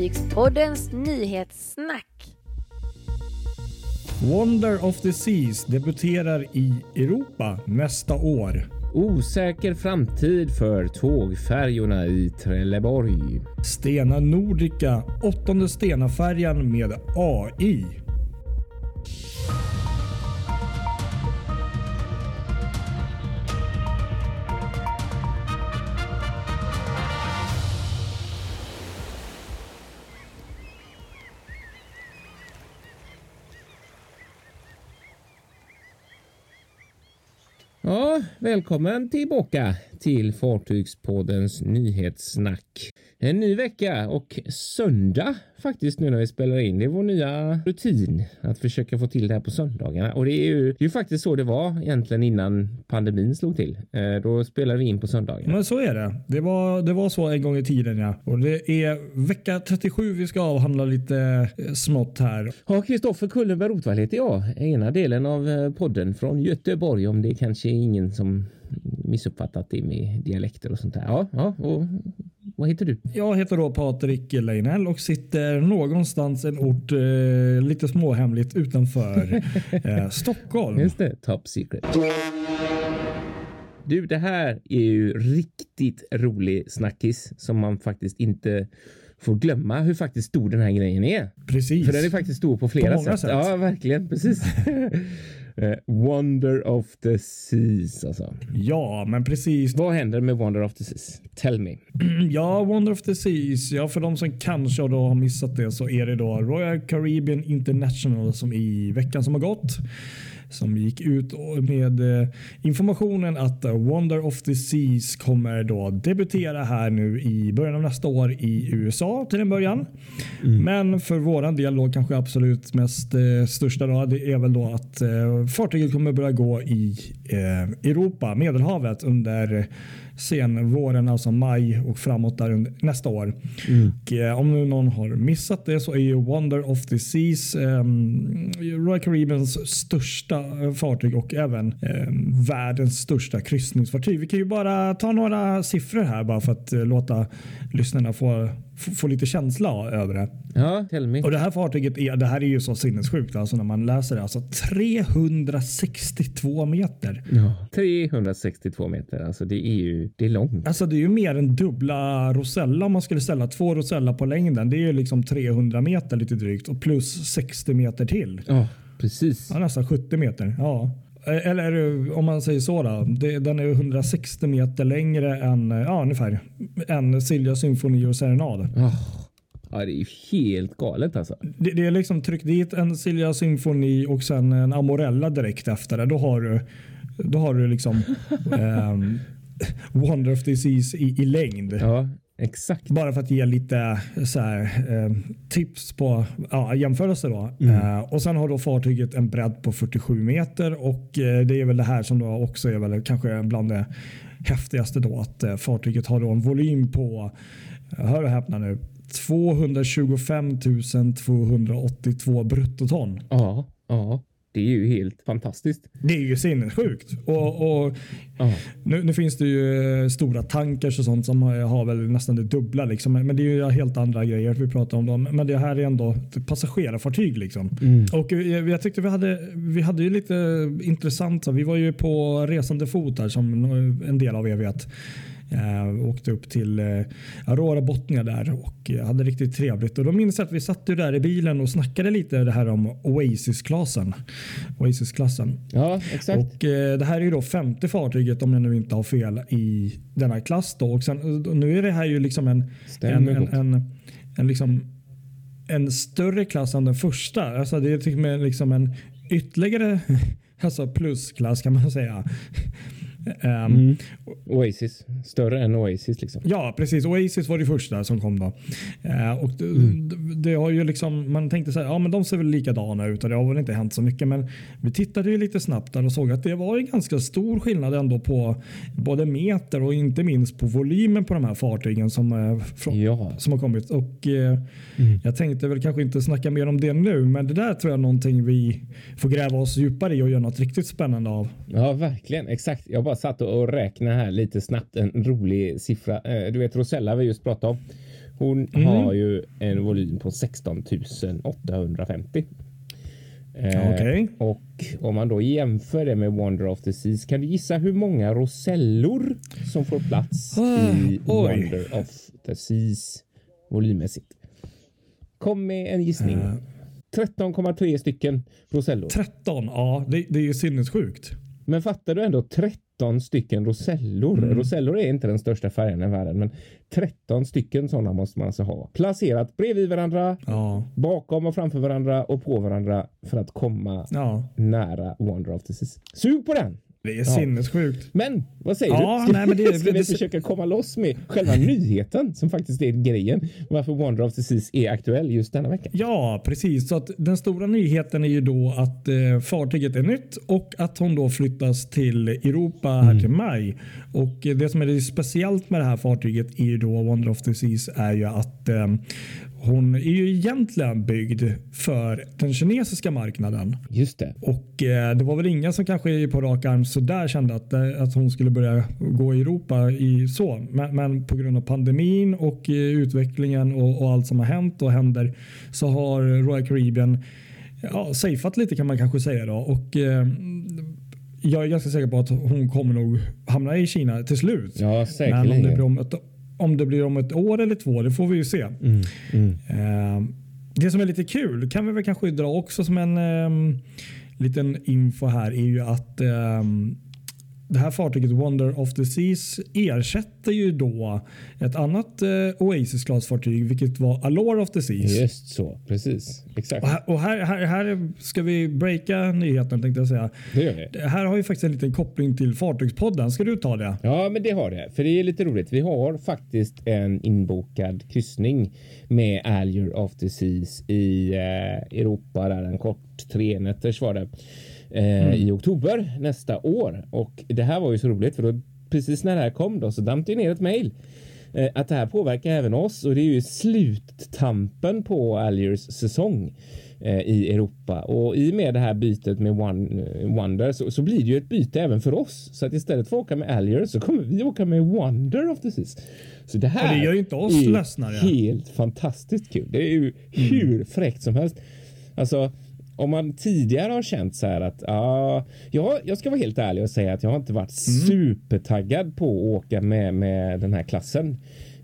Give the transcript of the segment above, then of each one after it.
Fartygspoddens nyhetssnack. Wonder of the Seas debuterar i Europa nästa år. Osäker framtid för tågfärjorna i Trelleborg. Stena Nordica, åttonde Stena-färjan med AI. Ja, välkommen tillbaka till Fartygspoddens nyhetssnack. En ny vecka och söndag faktiskt nu när vi spelar in. Det är vår nya rutin att försöka få till det här på söndagarna och det är ju, det är ju faktiskt så det var egentligen innan pandemin slog till. Eh, då spelade vi in på söndagar. Men så är det. Det var, det var så en gång i tiden ja. Och det är vecka 37 vi ska avhandla lite eh, smått här. Ja, Kristoffer Kullenberg Rotvall heter jag. Ena delen av eh, podden från Göteborg om det kanske är ingen som missuppfattat det med dialekter och sånt där. Ja, ja och vad heter du? Jag heter då Patrik Leinell och sitter någonstans en ort eh, lite småhemligt utanför eh, Stockholm. Just det, top secret. Du, det här är ju riktigt rolig snackis som man faktiskt inte får glömma hur faktiskt stor den här grejen är. Precis. För den är faktiskt stor på flera På sätt. sätt. Ja, verkligen. Precis. Eh, Wonder of the Seas alltså. Ja, men precis. Vad händer med Wonder of the Seas? Tell me. Ja, Wonder of the Seas. Ja, för de som kanske då har missat det så är det då Royal Caribbean International som i veckan som har gått som gick ut med eh, informationen att eh, Wonder of the Seas kommer då debutera här nu i början av nästa år i USA till en början. Men för våran del då kanske absolut mest eh, största då, det är väl då att eh, fartyget kommer börja gå i eh, Europa, Medelhavet under sen våren, alltså maj och framåt där under nästa år. Och, eh, om nu någon har missat det så är ju Wonder of the Seas eh, Royal Caribbeans största eh, fartyg och även eh, världens största kryssningsfartyg. Vi kan ju bara ta några siffror här bara för att eh, låta lyssnarna få, få, lite känsla över det. Ja, tell me. Och det här fartyget är, det här är ju så sinnessjukt alltså när man läser det. Alltså 362 meter. Ja. 362 meter, alltså det är ju det är långt. Alltså det är ju mer än dubbla Rosella om man skulle ställa två Rosella på längden. Det är ju liksom 300 meter lite drygt och plus 60 meter till. Ja, precis. Ja, nästan 70 meter. Ja. Eller eh, om man säger så då. Det, den är ju 160 meter längre än ja, ungefär än Silja symfoni och serenad. Ja, det är ju helt galet alltså. Det, det är liksom tryck dit en Silja symfoni och sen en Amorella direkt efter det. Då har du, då har du liksom ehm, Wonder of the Seas i, i längd. Ja, exakt. Bara för att ge lite så här, eh, tips på ja, jämförelse. Då. Eh, och Sen har då fartyget en bredd på 47 meter och eh, det är väl det här som då också är väl kanske bland det häftigaste då att eh, fartyget har då en volym på, eh, hör och häpna nu, 225 282 bruttoton. Ja, ja. Det är ju helt fantastiskt. Det är ju sinnessjukt. Och, och Ja. nu, nu finns det ju eh, stora tankers och sånt som har, har väl nästan det dubbla. Liksom. Men det är ju helt andra grejer vi pratar om. Dem. Men det här är ändå passagerarfartyg. Liksom. Och eh, jag tyckte vi hade, vi hade ju lite intressant. Vi var ju på resande fot här som en del av er vet. Eh, åkte upp till eh, Aurora Botnia där och eh, hade riktigt trevligt. Och då minns jag att vi satt ju där i bilen och snackade lite det här om Oasis-klassen. Oasis-klassen. Ja, exakt. Och eh, Det här är ju då femte fartyget om jag nu inte har fel i denna klass. Då. Och sen, nu är det här ju liksom en, en, Stämmer en, en, en, liksom, en större klass än den första. Alltså det är liksom en ytterligare alltså plusklass kan man säga. Ehm, Mm. Oasis. Större än Oasis liksom. Ja, precis. Oasis var det första som kom då. Eh, och det, det, det har ju liksom, man tänkte så här, ja men de ser väl likadana ut och det har väl inte hänt så mycket. Men vi tittade ju lite snabbt där och såg att det var en ganska stor skillnad ändå på både meter och inte minst på volymen på de här fartygen som, eh, från, Ja. som har kommit. Och eh, Jag tänkte väl kanske inte snacka mer om det nu, men det där tror jag är någonting vi får gräva oss djupare i och göra något riktigt spännande av. Ja, verkligen. Exakt. Jag bara satt och räknade här lite snabbt. En rolig siffra. Eh, Du vet Rosella vi just pratade om. Hon Mm. har ju en volym på 16 850. Eh, Okej. Och om man då jämför det med Wonder of the Seas kan du gissa hur många rosellor som får plats Ah, i oj. Wonder of the Seas volymmässigt? Kom med en gissning. Eh. 13,3 stycken rosellor. 13, ja det, det är ju sinnessjukt. Men fattar du ändå 13 stycken rosellor? Mm. Rosellor är inte den största färgen i världen, men 13 stycken sådana måste man alltså ha. Placerat bredvid varandra, Ja, bakom och framför varandra och på varandra för att komma ja nära Wonder of the Seas. Sug på den! Det är sinnessjukt. Men vad säger Ja, du? Ska, nej, men det- ska vi det- försöka komma loss med själva nyheten som faktiskt är grejen? Varför Wonder of the Seas är aktuell just denna vecka? Ja, precis. Så att den stora nyheten är ju då att eh, fartyget är nytt och att hon då flyttas till Europa här till maj. Och eh, det som är speciellt med det här fartyget är ju då Wonder of the Seas är ju att eh, hon är ju egentligen byggd för den kinesiska marknaden. Just det. Och eh, det var väl ingen som kanske på rak arm så där kände att, eh, att hon skulle börja gå i Europa i så. Men, men på grund av pandemin och eh, utvecklingen och, och allt som har hänt och händer så har Royal Caribbean ja, safeat lite kan man kanske säga då. Och eh, jag är ganska säker på att hon kommer nog hamna i Kina till slut. Ja, men om det, säkerligen. blir om, ett, om det blir om ett år eller två, det får vi ju se. Mm, mm. Eh, det som är lite kul kan vi väl kanske dra också som en ehm, liten info här är ju att ehm, det här fartyget Wonder of the Seas ersätter ju då ett annat eh, Oasis Class-fartyg vilket var Allure of the Seas. Just så, precis. Exakt. Och, här, och här, här, här ska vi breaka nyheten tänkte jag säga. Det gör vi. Det här har ju faktiskt en liten koppling till Fartygspodden. Ska du ta det? Ja, men det har det. För det är lite roligt. Vi har faktiskt en inbokad kryssning med Allure of the Seas i eh, Europa där en kort trenätters var det eh, i oktober nästa år. Och det här var ju så roligt för då precis när det här kom då så damp det ner ett mejl eh, att det här påverkar även oss och det är ju sluttampen på Allures säsong eh, i Europa och i och med det här bytet med One, eh, Wonder så, så blir det ju ett byte även för oss. Så att istället för att åka med Allure så kommer vi åka med Wonder of the Seas. Så det här det gör ju inte oss är ledsnare. helt fantastiskt kul. Det är ju hur fräckt som helst. Alltså om man tidigare har känt så här att ja, jag, jag ska vara helt ärlig och säga att jag har inte varit supertaggad på att åka med, med den här klassen.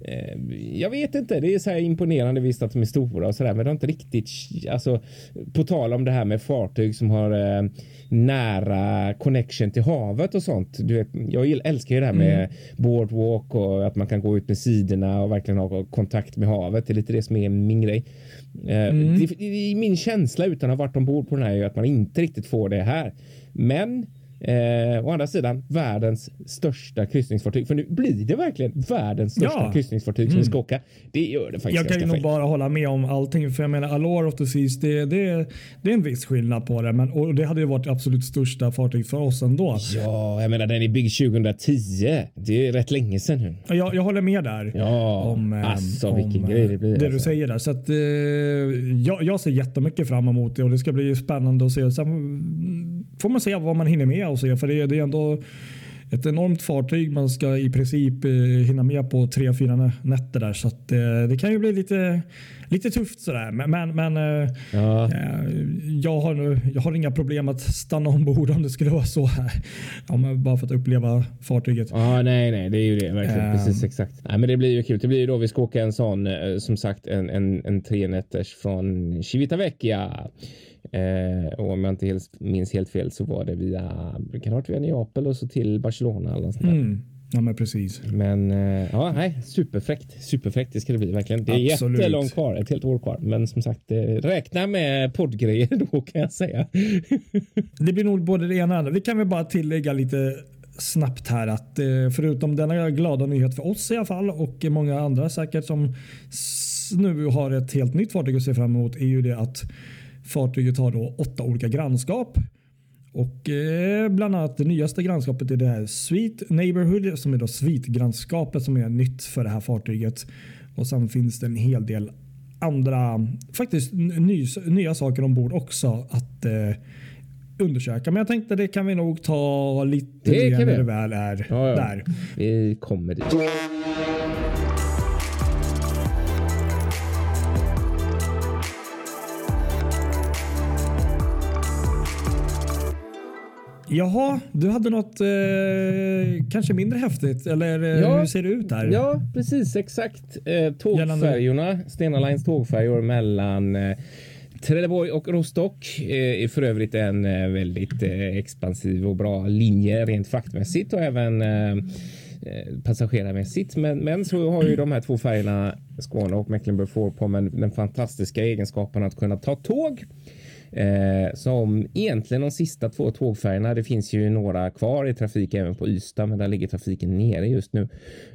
Eh, Jag vet inte, det är så här imponerande visst att de är stora och så där, men det har inte riktigt, alltså på tal om det här med fartyg som har eh, nära connection till havet och sånt. Du vet, jag älskar ju det här med boardwalk och att man kan gå ut med sidorna och verkligen ha kontakt med havet. Det är lite det som är min grej. Eh, det, det, min känsla utan att ha varit ombord på den här är ju att man inte riktigt får det här. Men Eh, å andra sidan världens största kryssningsfartyg. För nu blir det verkligen världens största Ja. kryssningsfartyg som vi ska åka. Det gör det faktiskt Jag kan ju nog bara hålla med om allting. För jag menar Allure of the Seas, det, det, det är en viss skillnad på det. Men, och det hade ju varit absolut största fartyg för oss ändå. Ja, jag menar den är byggd 2010. Det är rätt länge sedan nu. Jag, jag håller med där. Ja, om, ehm, alltså om, vilken eh, grej det blir. Det alltså. du säger där. Så att, eh, jag, jag ser jättemycket fram emot det och det ska bli spännande att se. Sen mm, får man se vad man hinner med och se. För det, det är ändå ett enormt fartyg man ska i princip eh, hinna med på tre, fyra nä- nätter där. Så att, eh, det kan ju bli lite, lite tufft sådär. Men, men, men eh, Ja, Jag har, nu- jag har inga problem att stanna ombord om det skulle vara så här. Jag bara för att uppleva fartyget. Ja, nej, nej, det är ju det verkligen. Precis exakt. Nej, men det blir ju kul. Det blir ju då vi ska åka en sån, som sagt, en, en, en trenätters från Civitavecchia. Eh, och om jag inte helt, minns helt fel så var det via, kan ha varit via Neapel och så till Barcelona eller sånt. Mm. Ja men precis. Men eh, ja, nej, superfräckt. Superfräckt det ska det bli verkligen. Det är Absolut. jättelångt kvar, ett helt år kvar. Men som sagt, eh, räkna med poddgrejer då kan jag säga. Det blir nog både det ena och det andra. Vi kan väl bara tillägga lite snabbt här att eh, förutom denna glada nyhet för oss i alla fall och många andra säkert som nu har ett helt nytt fartyg att se fram emot är ju det att fartyget har då åtta olika grannskap. Och eh, bland annat det nyaste grannskapet är det här Sweet Neighborhood som är då svitgrannskapet som är nytt för det här fartyget. Och sen finns det en hel del andra faktiskt ny, nya saker ombord också att eh, undersöka. Men jag tänkte det kan vi nog ta lite Det mer när det väl är Ja, ja. där. Vi kommer dit. Jaha, du hade något eh, kanske mindre häftigt eller eh, Ja. hur ser det ut där? Ja, precis exakt. Eh, tågfärjorna, Stena Lines tågfärjor mellan eh, Trelleborg och Rostock eh, är för övrigt en eh, väldigt expansiv och bra linje rent fraktmässigt och även passagerarmässigt. Men, men så har ju de här två färjorna Skåne och Mecklenburg-Vorpommern den fantastiska egenskapen att kunna ta tåg. Eh, som egentligen de sista två tågfärjorna, Det finns ju några kvar i trafik även på Ystad, men där ligger trafiken nere just nu.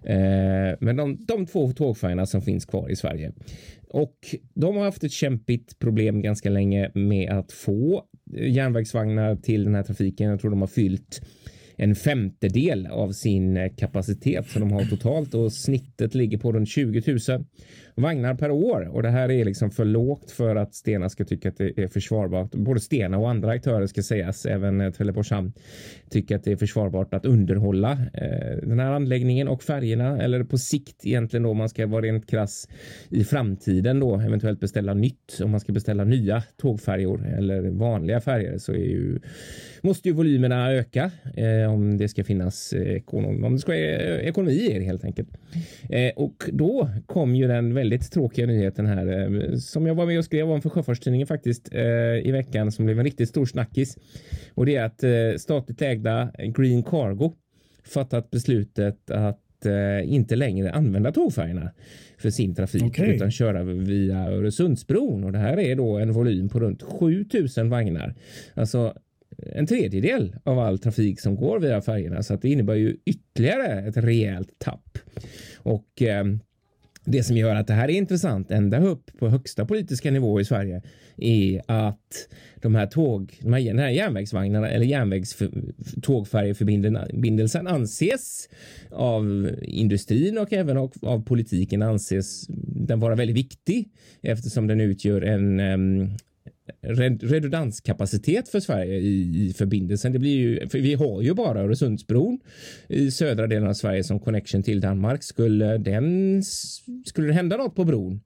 Eh, men de, de två tågfärjorna som finns kvar i Sverige och de har haft ett kämpigt problem ganska länge med att få järnvägsvagnar till den här trafiken. Jag tror de har fyllt en femtedel av sin kapacitet som de har totalt och snittet ligger på runt 20 000 vagnar per år och det här är liksom för lågt för att Stena ska tycka att det är försvarbart. Både Stena och andra aktörer ska sägas, även eh, Trelleborgs hamn tycker att det är försvarbart att underhålla eh, den här anläggningen och färgerna eller på sikt egentligen då om man ska vara rent krass i framtiden då eventuellt beställa nytt om man ska beställa nya tågfärjor eller vanliga färger så är ju måste ju volymerna öka eh, om det ska finnas eh, ekonom, om det ska vara eh, ekonomi i det helt enkelt. Eh, och då kom ju den väldigt tråkiga nyheten här eh, som jag var med och skrev om för Sjöfartstidningen faktiskt eh, i veckan som blev en riktigt stor snackis. Och det är att eh, statligt ägda Green Cargo fattat beslutet att inte längre använda tågfärjorna för sin trafik Okej. utan köra via Öresundsbron och det här är då en volym på runt 7000 vagnar. Alltså en tredjedel av all trafik som går via färjorna så att det innebär ju ytterligare ett rejält tapp. Och eh, det som gör att det här är intressant ända upp på högsta politiska nivå i Sverige är att de här tåg, de här, den här järnvägsvagnarna eller järnvägstågfärjeförbindelsen anses av industrin och även av, av politiken anses den vara väldigt viktig eftersom den utgör en um, redundanskapacitet för Sverige i, i förbindelsen. Det blir ju, för vi har ju bara Öresundsbron i södra delen av Sverige som connection till Danmark. Skulle den, skulle det hända något på bron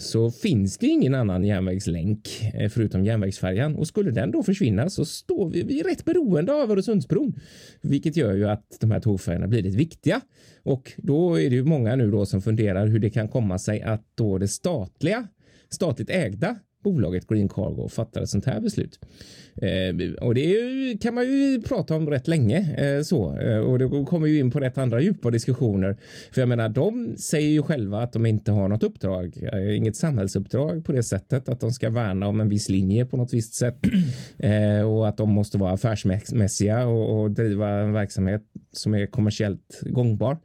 så finns det ingen annan järnvägslänk eh, förutom järnvägsfärjan och skulle den då försvinna så står vi, vi är rätt beroende av Öresundsbron, vilket gör ju att de här tågfärjorna blir lite viktiga och då är det ju många nu då som funderar hur det kan komma sig att då det statliga statligt ägda bolaget Green Cargo fattar ett sånt här beslut. Eh, och det ju, kan man ju prata om rätt länge eh, så eh, och det kommer ju in på rätt andra djupa diskussioner. För jag menar, de säger ju själva att de inte har något uppdrag, eh, inget samhällsuppdrag på det sättet att de ska värna om en viss linje på något visst sätt eh, och att de måste vara affärsmässiga och, och driva en verksamhet som är kommersiellt gångbar.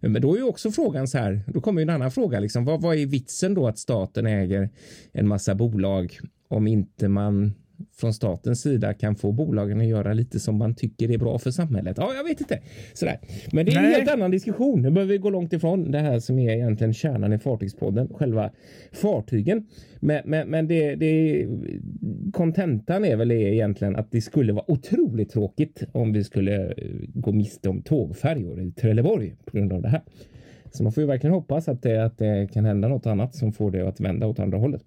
Men då är ju också frågan så här, då kommer ju en annan fråga liksom, vad, vad är vitsen då att staten äger en massa bolag om inte man från statens sida kan få bolagen att göra lite som man tycker är bra för samhället. Ja, jag vet inte. Sådär. Men det är en Nej. helt annan diskussion. Nu behöver vi gå långt ifrån det här som är egentligen kärnan i Fartygspodden, själva fartygen. Men, men, men det, det, kontentan är väl egentligen att det skulle vara otroligt tråkigt om vi skulle eh, gå miste om tågfärjor i Trelleborg på grund av det här. Så man får ju verkligen hoppas att det, att det kan hända något annat som får det att vända åt andra hållet.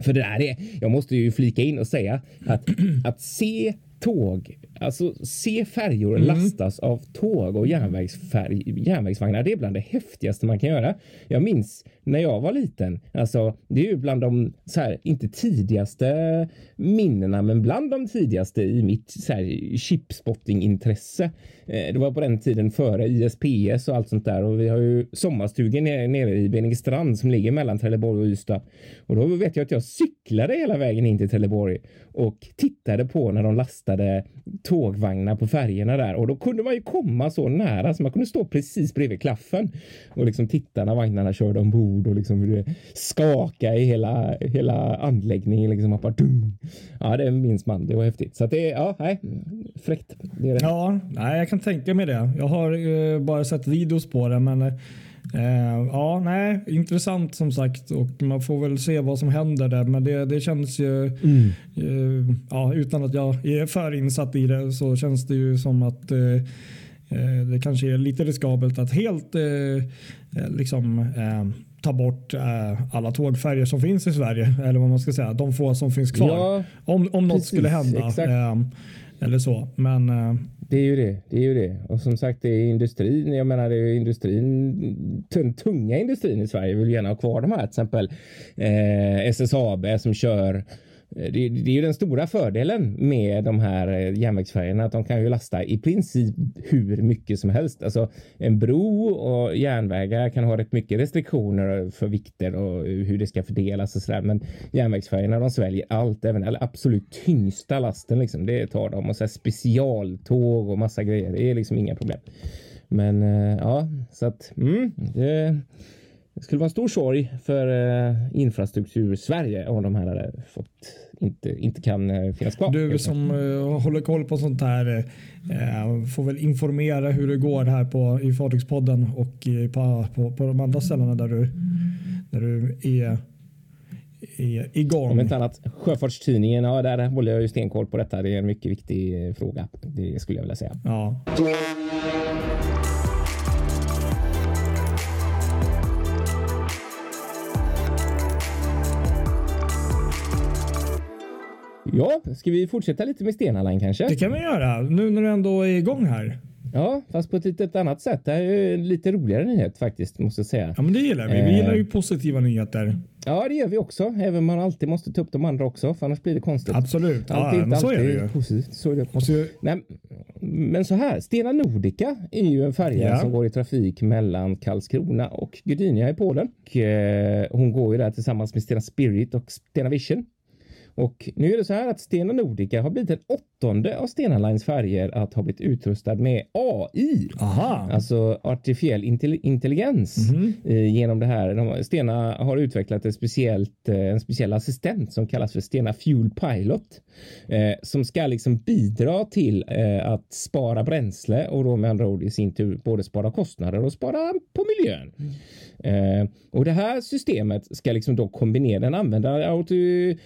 För det där är, jag måste ju flika in och säga att att se tåg, alltså se färjor lastas av tåg och järnvägsfärg, järnvägsvagnar, det är bland det häftigaste man kan göra. Jag minns när jag var liten, alltså det är ju bland de, så här, inte tidigaste minnena, men bland de tidigaste i mitt så här, chipspotting-intresse. Eh, det var på den tiden före ISPS och allt sånt där och vi har ju sommarstugor nere, i Beningestrand som ligger mellan Trelleborg och Ystad. Och då vet jag att jag cyklade hela vägen in till Trelleborg och tittade på när de lastade tågvagnar på färgerna där och då kunde man ju komma så nära så man kunde stå precis bredvid klaffen och liksom titta när vagnarna körde ombord och liksom skaka i hela, hela anläggningen liksom. Man bara, dum. Ja, det minns man. Det var häftigt. Så att det är, ja, nej, fräckt. Det är det. Ja, nej, jag kan tänka mig det. Jag har eh, bara sett videos på det, men eh, ja, nej, intressant som sagt och man får väl se vad som händer där. Men det, det känns ju, eh, ja, utan att jag är för insatt i det så känns det ju som att eh, eh, det kanske är lite riskabelt att helt eh, liksom ta bort eh, alla tågfärger som finns i Sverige. Eller vad man ska säga, de få som finns kvar. Ja, om om något precis, skulle hända. Eh, eller så. Men eh, det är ju det. Det är ju det. Och som sagt, det är industrin. Jag menar, det är industrin. Den tunga industrin i Sverige vill gärna ha kvar de här. Till exempel eh, SSAB som kör Eh, det, det är ju den stora fördelen med de här eh, järnvägsfärjorna att de kan ju lasta i princip hur mycket som helst. Alltså en bro och järnvägar kan ha rätt mycket restriktioner för vikter och hur det ska fördelas och sådär. Men järnvägsfärjorna de sväljer allt, även eller absolut tyngsta lasten liksom. Det tar de och så här specialtåg och massa grejer. Det är liksom inga problem. Men eh, ja, så att mm, det, det skulle vara en stor sorg för eh, infrastruktur Sverige om de här hade fått inte, inte kan eh, finnas kvar. du som eh, håller koll på sånt här eh, får väl informera hur det går här på, i Fartygspodden och i, på, på, på de andra ställena där du, där du är, är igång. Om inte annat, Sjöfartstidningen, ja, där håller jag ju stenkoll på detta. Det är en mycket viktig fråga. Det skulle jag vilja säga. Ja. Ja, ska vi fortsätta lite med Stena Line kanske? Det kan vi göra nu när du ändå är igång här. Ja, fast på ett litet annat sätt. Det här är en lite roligare nyhet faktiskt, måste jag säga. Ja, men det gillar vi. Vi Eh. gillar ju positiva nyheter. Ja, det gör vi också, även om man alltid måste ta upp de andra också, för annars blir det konstigt. Absolut. Allt Ja, inte så är det ju. positivt. Så är det. Måste ju Nej, men så här, Stena Nordica är ju en färja Ja. som går i trafik mellan Karlskrona och Gdynia i Polen. Och, eh, hon går ju där tillsammans med Stena Spirit och Stena Vision. Och nu är det så här att Stena Nordica har blivit den åttonde av Stena Lines färger att ha blivit utrustad med AI. Aha. Alltså artificiell intelli- intelligens Mhm. eh, genom det här. De, Stena har utvecklat ett speciellt, eh, en speciell assistent som kallas för Stena Fuel Pilot eh, som ska liksom bidra till att spara bränsle och då med andra ord i sin tur både spara kostnader och spara på miljön. Eh, och det här systemet ska liksom då kombinera, den använder auto-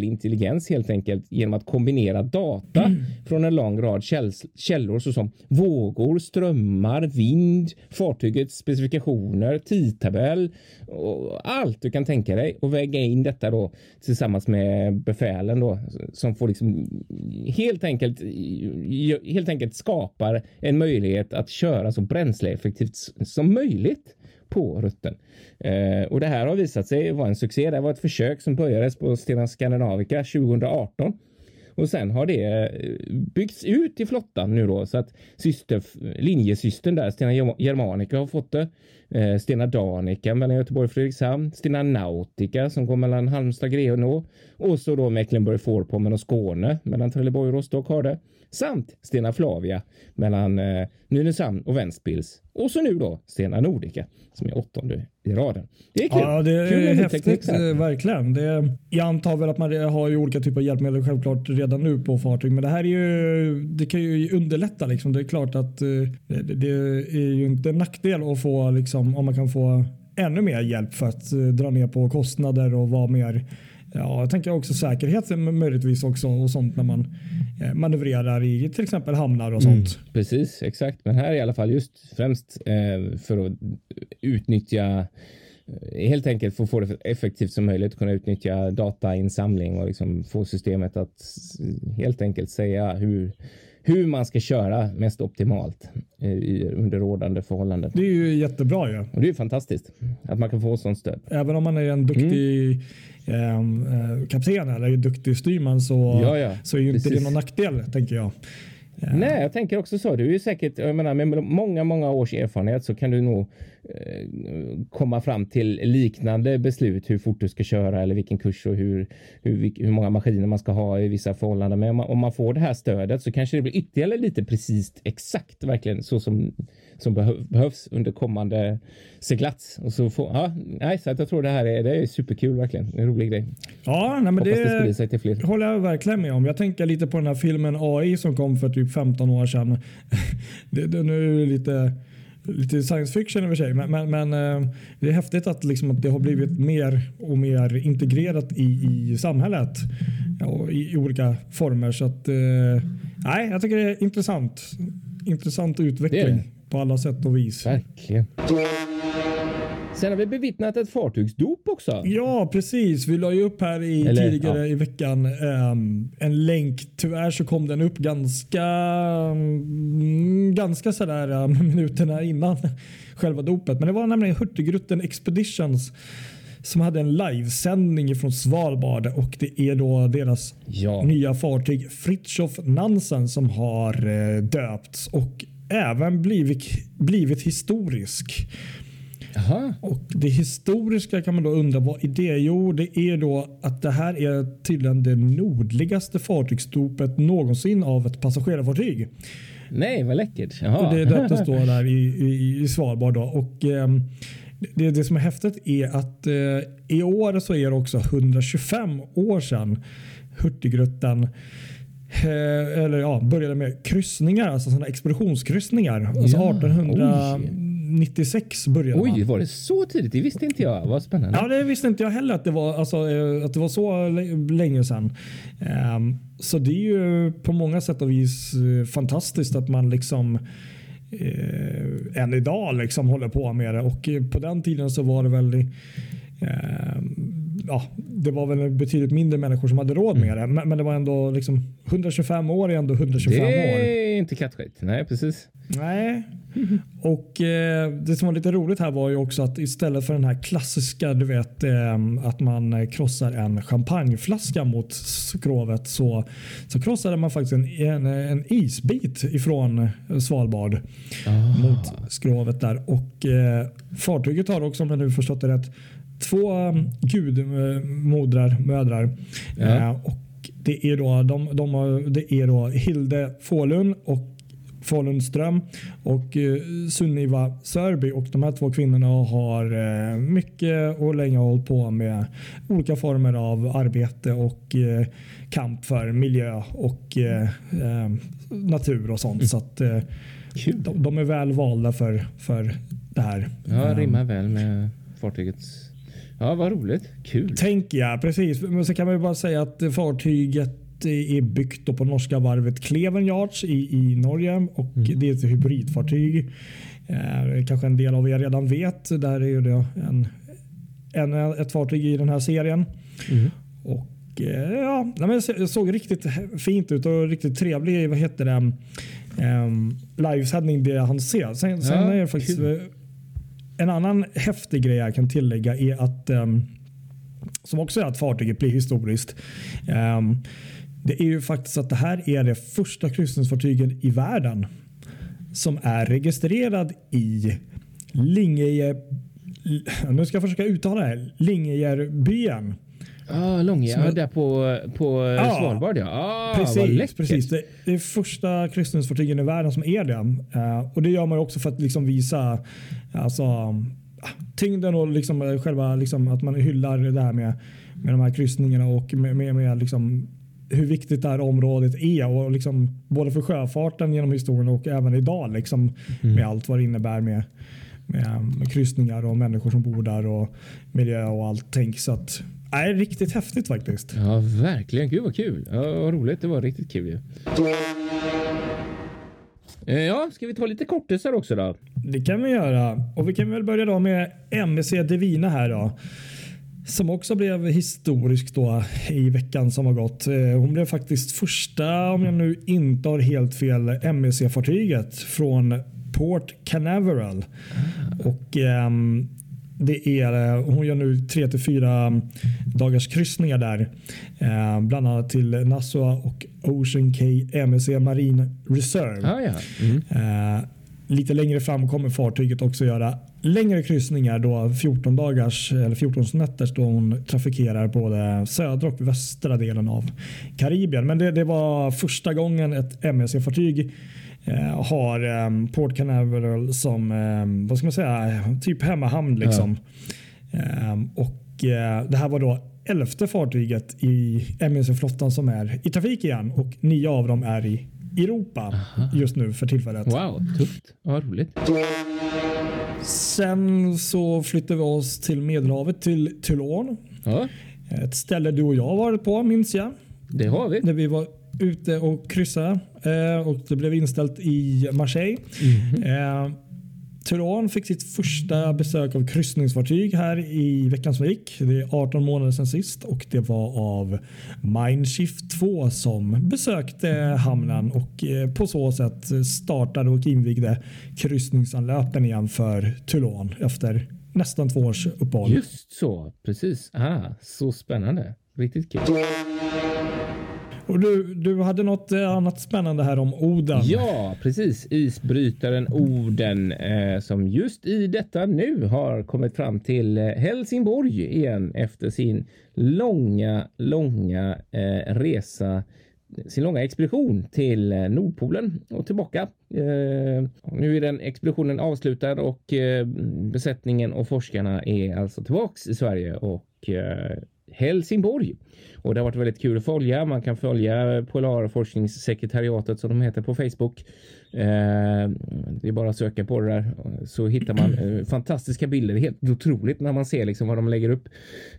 artificiell intelligens helt enkelt genom att kombinera data från en lång rad käll källor såsom vågor, strömmar, vind, fartygets specifikationer, tidtabell och allt du kan tänka dig och väga in detta då tillsammans med befälen då som får liksom helt enkelt helt enkelt skapar en möjlighet att köra så bränsleeffektivt som möjligt på rutten. Eh, och det här har visat sig vara en succé. Det var ett försök som börjades på Stena Scandinavica 2018 och sen har det eh, byggts ut i flottan nu då så att syster, linjesystern där, Stena Germanica har fått det. Eh, Stena Danica mellan Göteborg och Fredrikshamn. Stena Nautica som går mellan Halmstad, och Grenå och så då Mecklenburg-Vorpommern och Skåne mellan Trelleborg och Rostock har det. Samt Stena Flavia mellan eh, Nynäshamn och Ventspils. Och så nu då Stena Nordica som är åttonde i raden. Det är kul. Ja, det Kul är häftigt. eh, Verkligen. Det, jag antar väl att man har ju olika typer av hjälpmedel självklart redan nu på fartyg. Men det här är ju, det kan ju underlätta. Liksom. Det är klart att eh, det, det är ju inte en nackdel att få, liksom, om man kan få ännu mer hjälp för att eh, dra ner på kostnader och vara mer Ja, jag tänker också säkerhet möjligtvis också och sånt när man eh, manövrerar i till exempel hamnar och sånt. Precis, exakt. Men här i alla fall just främst eh, för att utnyttja eh, helt enkelt för att få det så effektivt som möjligt kunna utnyttja datainsamling och liksom få systemet att helt enkelt säga hur hur man ska köra mest optimalt eh, i, under rådande förhållanden. Det är ju jättebra ju. Och det är fantastiskt att man kan få sånt stöd. Även om man är en duktig ehm, eh, kapten eller en duktig styrman så, Ja, ja. så är ju inte Precis. det någon nackdel tänker jag. Nej, jag tänker också så. Du är ju säkert, jag menar, med många, många års erfarenhet så kan du nog eh, komma fram till liknande beslut hur fort du ska köra eller vilken kurs och hur, hur, hur många maskiner man ska ha i vissa förhållanden. Men om man, om man får det här stödet så kanske det blir ytterligare lite precis exakt verkligen så som, som behö- behövs under kommande seglats. Och så får, ja, nej, så att jag tror det här är, det är superkul verkligen. En rolig grej. Ja, nej, men Hoppas det, det sig till fler. håller jag verkligen med om. Jag tänker lite på den här filmen AI som kom för typ 15 år sedan. det, nu är det lite, lite science fiction i och för sig, men, men, men eh, det är häftigt att, liksom, att det har blivit mer och mer integrerat i, i samhället ja, i, i olika former. Så att, eh, nej, jag tycker det är intressant. Intressant utveckling. På alla sätt och vis. Verkligen. Sen har vi bevittnat ett fartygsdop också. Ja, precis. Vi la ju upp här i, Eller, tidigare ja. i veckan ehm, en länk. Tyvärr så kom den upp ganska, mm, ganska sådär um, minuterna innan själva dopet. Men det var nämligen Hurtigruten Expeditions som hade en livesändning från Svalbard och det är då deras Ja. nya fartyg Fritjof Nansen som har eh, döpts och även blivit, blivit historisk. Jaha. Och Det historiska kan man då undra vad är det? Jo, det är då att det här är tydligen det nordligaste fartygsdopet någonsin av ett passagerarfartyg. Nej, vad läckert. Jaha. Och det döptes då där i, i, i Svalbard. Då. Och, ehm, det, det som är häftigt är att eh, i år så är det också 125 år sedan Hurtigruten eh, eller ja, började med kryssningar, alltså sådana expeditionskryssningar. Alltså Ja, 1896 började man. Oj, var det så tidigt? Det visste inte jag. Vad spännande. Ja, det visste inte jag heller att det var, alltså, eh, att det var så länge sedan. Ehm, så det är ju på många sätt och vis eh, fantastiskt att man liksom eh, än idag liksom håller på med det. Och eh, på den tiden så var det väl ehm, Ja, det var väl betydligt mindre människor som hade råd med det. Men, men det var ändå liksom 125 år är ändå 125 år. det är inte kattskit. Nej, precis. Nej. Och eh, det som var lite roligt här var ju också att istället för den här klassiska, du vet, eh, att man krossar en champagneflaska mot skrovet så, så krossade man faktiskt en, en, en isbit ifrån Svalbard Ah. mot skrovet där. Och eh, fartyget har också, om jag nu förstått det rätt, två um, gudmodrar, mödrar. Ja. Eh, och det är då, de, de har, det är då Hilde Fålund och Fålundström och eh, Sunniva Sörby och de här två kvinnorna har eh, mycket och länge hållit på med olika former av arbete och kamp för miljö och natur och sånt. Så att de, de är väl valda för, för det här. Ja, rimmar väl med fartygets... Ja, vad roligt. Kul. Tänker jag, precis. Men så kan man ju bara säga att fartyget är byggt på norska varvet Kleven Yards i, i Norge och det är ett hybridfartyg. Eh, kanske en del av er redan vet. Där är det en, en, ett fartyg i den här serien. Mm. Och eh, ja, men såg riktigt fint ut och riktigt trevlig vad heter det, um, livesändning det han ser. Sen, sen Ja, är det faktiskt kul en annan häftig grej jag kan tillägga är att ehm, som också är att fartyget blir historiskt. Ehm, det är ju faktiskt att det här är det första kryssningsfartyget i världen som är registrerad i Lingeje nu ska jag försöka uttala det här. Lingejebyen. Ah, ja, är- där på, på Ja. Svalbard ja. Ah, Precis, precis. Det, det är första kryssningsfartygen i världen som är det. Eh, och Det gör man ju också för att liksom visa alltså, ah, tyngden och liksom, eh, själva liksom, att man hyllar det här med, med de här kryssningarna och med, med, med liksom, hur viktigt det här området är. Och liksom, både för sjöfarten genom historien och även idag liksom, med allt vad det innebär med, med, med kryssningar och människor som bor där och miljö och allting. Så att, nej, riktigt häftigt faktiskt. Ja, verkligen. Gud vad kul. Ja, vad roligt. Det var riktigt kul ju. Eh, Ja, ska vi ta lite kortisar också då? Det kan vi göra. Och vi kan väl börja då med MSC Divina här då. Som också blev historisk då i veckan som har gått. Eh, Hon blev faktiskt första, om jag nu inte har helt fel, MSC-fartyget från Port Canaveral. Och ehm, det är, eh, hon gör nu 3 till 4 dagars kryssningar där. Eh, bland annat till Nassau och Ocean Cay MSC Marine Reserve. Ah, ja. Mm. Eh, lite längre fram kommer fartyget också göra längre kryssningar då 14 dagars eller 14 nätters då hon trafikerar både södra och västra delen av Karibien. Men det, det var första gången ett MSC-fartyg eh, har eh, Port Canaveral som eh, vad ska man säga, typ hemmahamn. Liksom. Eh, och eh, Det här var då elfte fartyget i MSC-flottan som är i trafik igen och nio av dem är i Europa just nu för tillfället. Wow, tufft. Ja, roligt. Sen så flyttar vi oss till Medelhavet till Toulon. Ja, Ett ställe du och jag varit på minns jag. det har vi. När vi var ute och kryssade eh, och det blev inställt i Marseille. Eh, Turan fick sitt första besök av kryssningsfartyg här i veckan som gick. Det är 18 månader sedan sist och det var av Mindshift 2 som besökte hamnen och eh, på så sätt startade och invigde kryssningsanlöpen igen för Turan efter nästan två års uppehåll. Just så, precis. Ah, så spännande. Riktigt kul. Och du, du hade något eh, annat spännande här om Oden. Ja, precis. Isbrytaren Oden eh, som just i detta nu har kommit fram till eh, Helsingborg igen efter sin långa, långa eh, resa sin långa expedition till eh, Nordpolen och tillbaka. Eh, nu är den expeditionen avslutad och eh, besättningen och forskarna är alltså tillbaks i Sverige och eh, Helsingborg. Och det har varit väldigt kul att följa. Man kan följa Polarforskningssekretariatet som de heter på Facebook. Eh, det är bara att söka på det där så hittar man eh, fantastiska bilder. Det är helt otroligt när man ser liksom vad de lägger upp.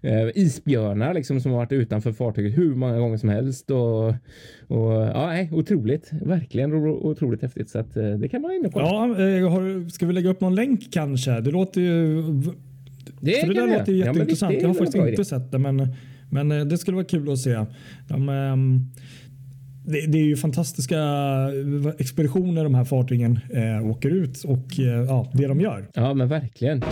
Eh, isbjörnar liksom som har varit utanför fartyget hur många gånger som helst och, och ja, nej, otroligt. Verkligen otroligt häftigt så att eh, det kan man inne på. Ja, eh, har, ska vi lägga upp någon länk kanske? Det låter ju det, För det där låter jätteintressant. Ja, jag har faktiskt inte idé. sett det, men, men eh, det skulle vara kul att se. De, um, det, det, är ju fantastiska expeditioner de här fartygen eh, åker ut och eh, ja, det de gör. Ja, men verkligen.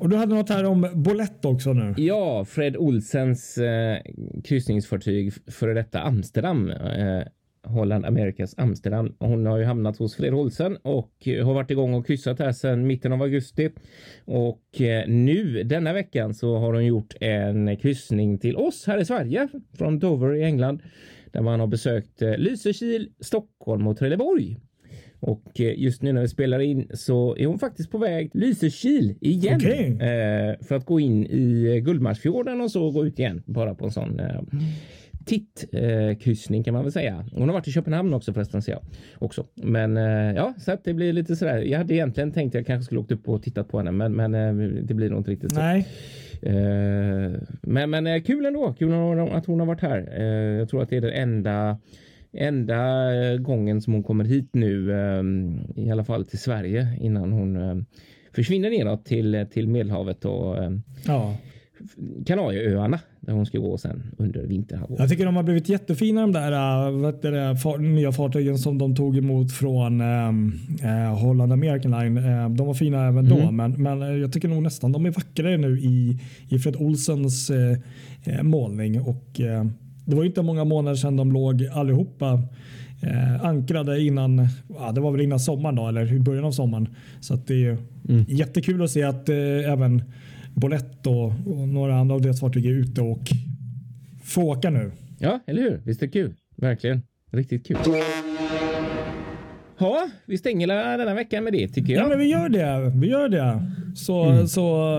Och du hade något här om Bolett också nu. Ja, Fred Olsens eh, kryssningsfartyg före detta Amsterdam eh, Holland Amerikas Amsterdam. Hon har ju hamnat hos Fred Olsen och har varit igång och kryssat här sedan mitten av augusti. Och eh, nu denna veckan så har hon gjort en kryssning till oss här i Sverige från Dover i England där man har besökt eh, Lysekil, Stockholm och Trelleborg. Och eh, just nu när vi spelar in så är hon faktiskt på väg Lysekil igen. Okay. för att gå in i Gullmarsfjorden och så gå ut igen bara på en sån tittkryssning kan man väl säga. Hon har varit i Köpenhamn också förresten ser jag också. Men eh, ja, så att det blir lite sådär. Jag hade egentligen tänkt att jag kanske skulle åkt upp och tittat på henne, men, men eh, det blir nog inte riktigt så. Nej. Eh, men, men kul ändå. Kul att hon har varit här. Jag tror att det är den enda enda gången som hon kommer hit nu, i alla fall till Sverige innan hon försvinner neråt till, till Medelhavet och ja. Kanarieöarna där hon ska gå sen under vinterhalvåret. Jag tycker de har blivit jättefina de där äh, du, far, nya fartygen som de tog emot från äh, Holland American Line. De var fina även mm. då, men, men jag tycker nog nästan de är vackrare nu i, i Fred Olsens äh, målning. Och, äh, det var inte många månader sedan de låg allihopa eh, ankrade innan, ja, det var väl innan sommaren då, eller i början av sommaren. Så att det är mm. jättekul att se att eh, även Bolett och, och några andra av deras fartyg är ute och får åka nu. Ja, eller hur? Visst är det kul? Verkligen. Riktigt kul. Ja, vi stänger denna veckan med det tycker jag. Ja, men vi gör det. Vi gör det. Så, mm. så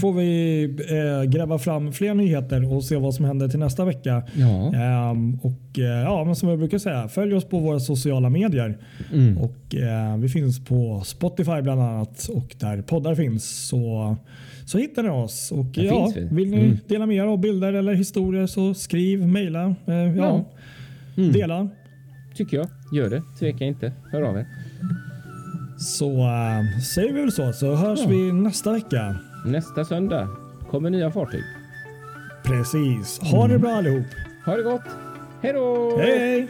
får vi eh, gräva fram fler nyheter och se vad som händer till nästa vecka. Ja. Um, och eh, ja, men som jag brukar säga, följ oss på våra sociala medier. Mm. Och eh, Vi finns på Spotify bland annat och där poddar finns. Så så hittar ni oss. Och ja, vi. Vill ni mm. dela med er av bilder eller historier så skriv, mejla. Eh, ja, ja. Mm. Dela. Tycker jag. Gör det. Tveka inte. Hör av er. Så äh, säger vi väl så, så hörs ja. vi nästa vecka. Nästa söndag kommer nya fartyg. Precis. Ha det bra allihop. Ha det gott. Hej då! Hej!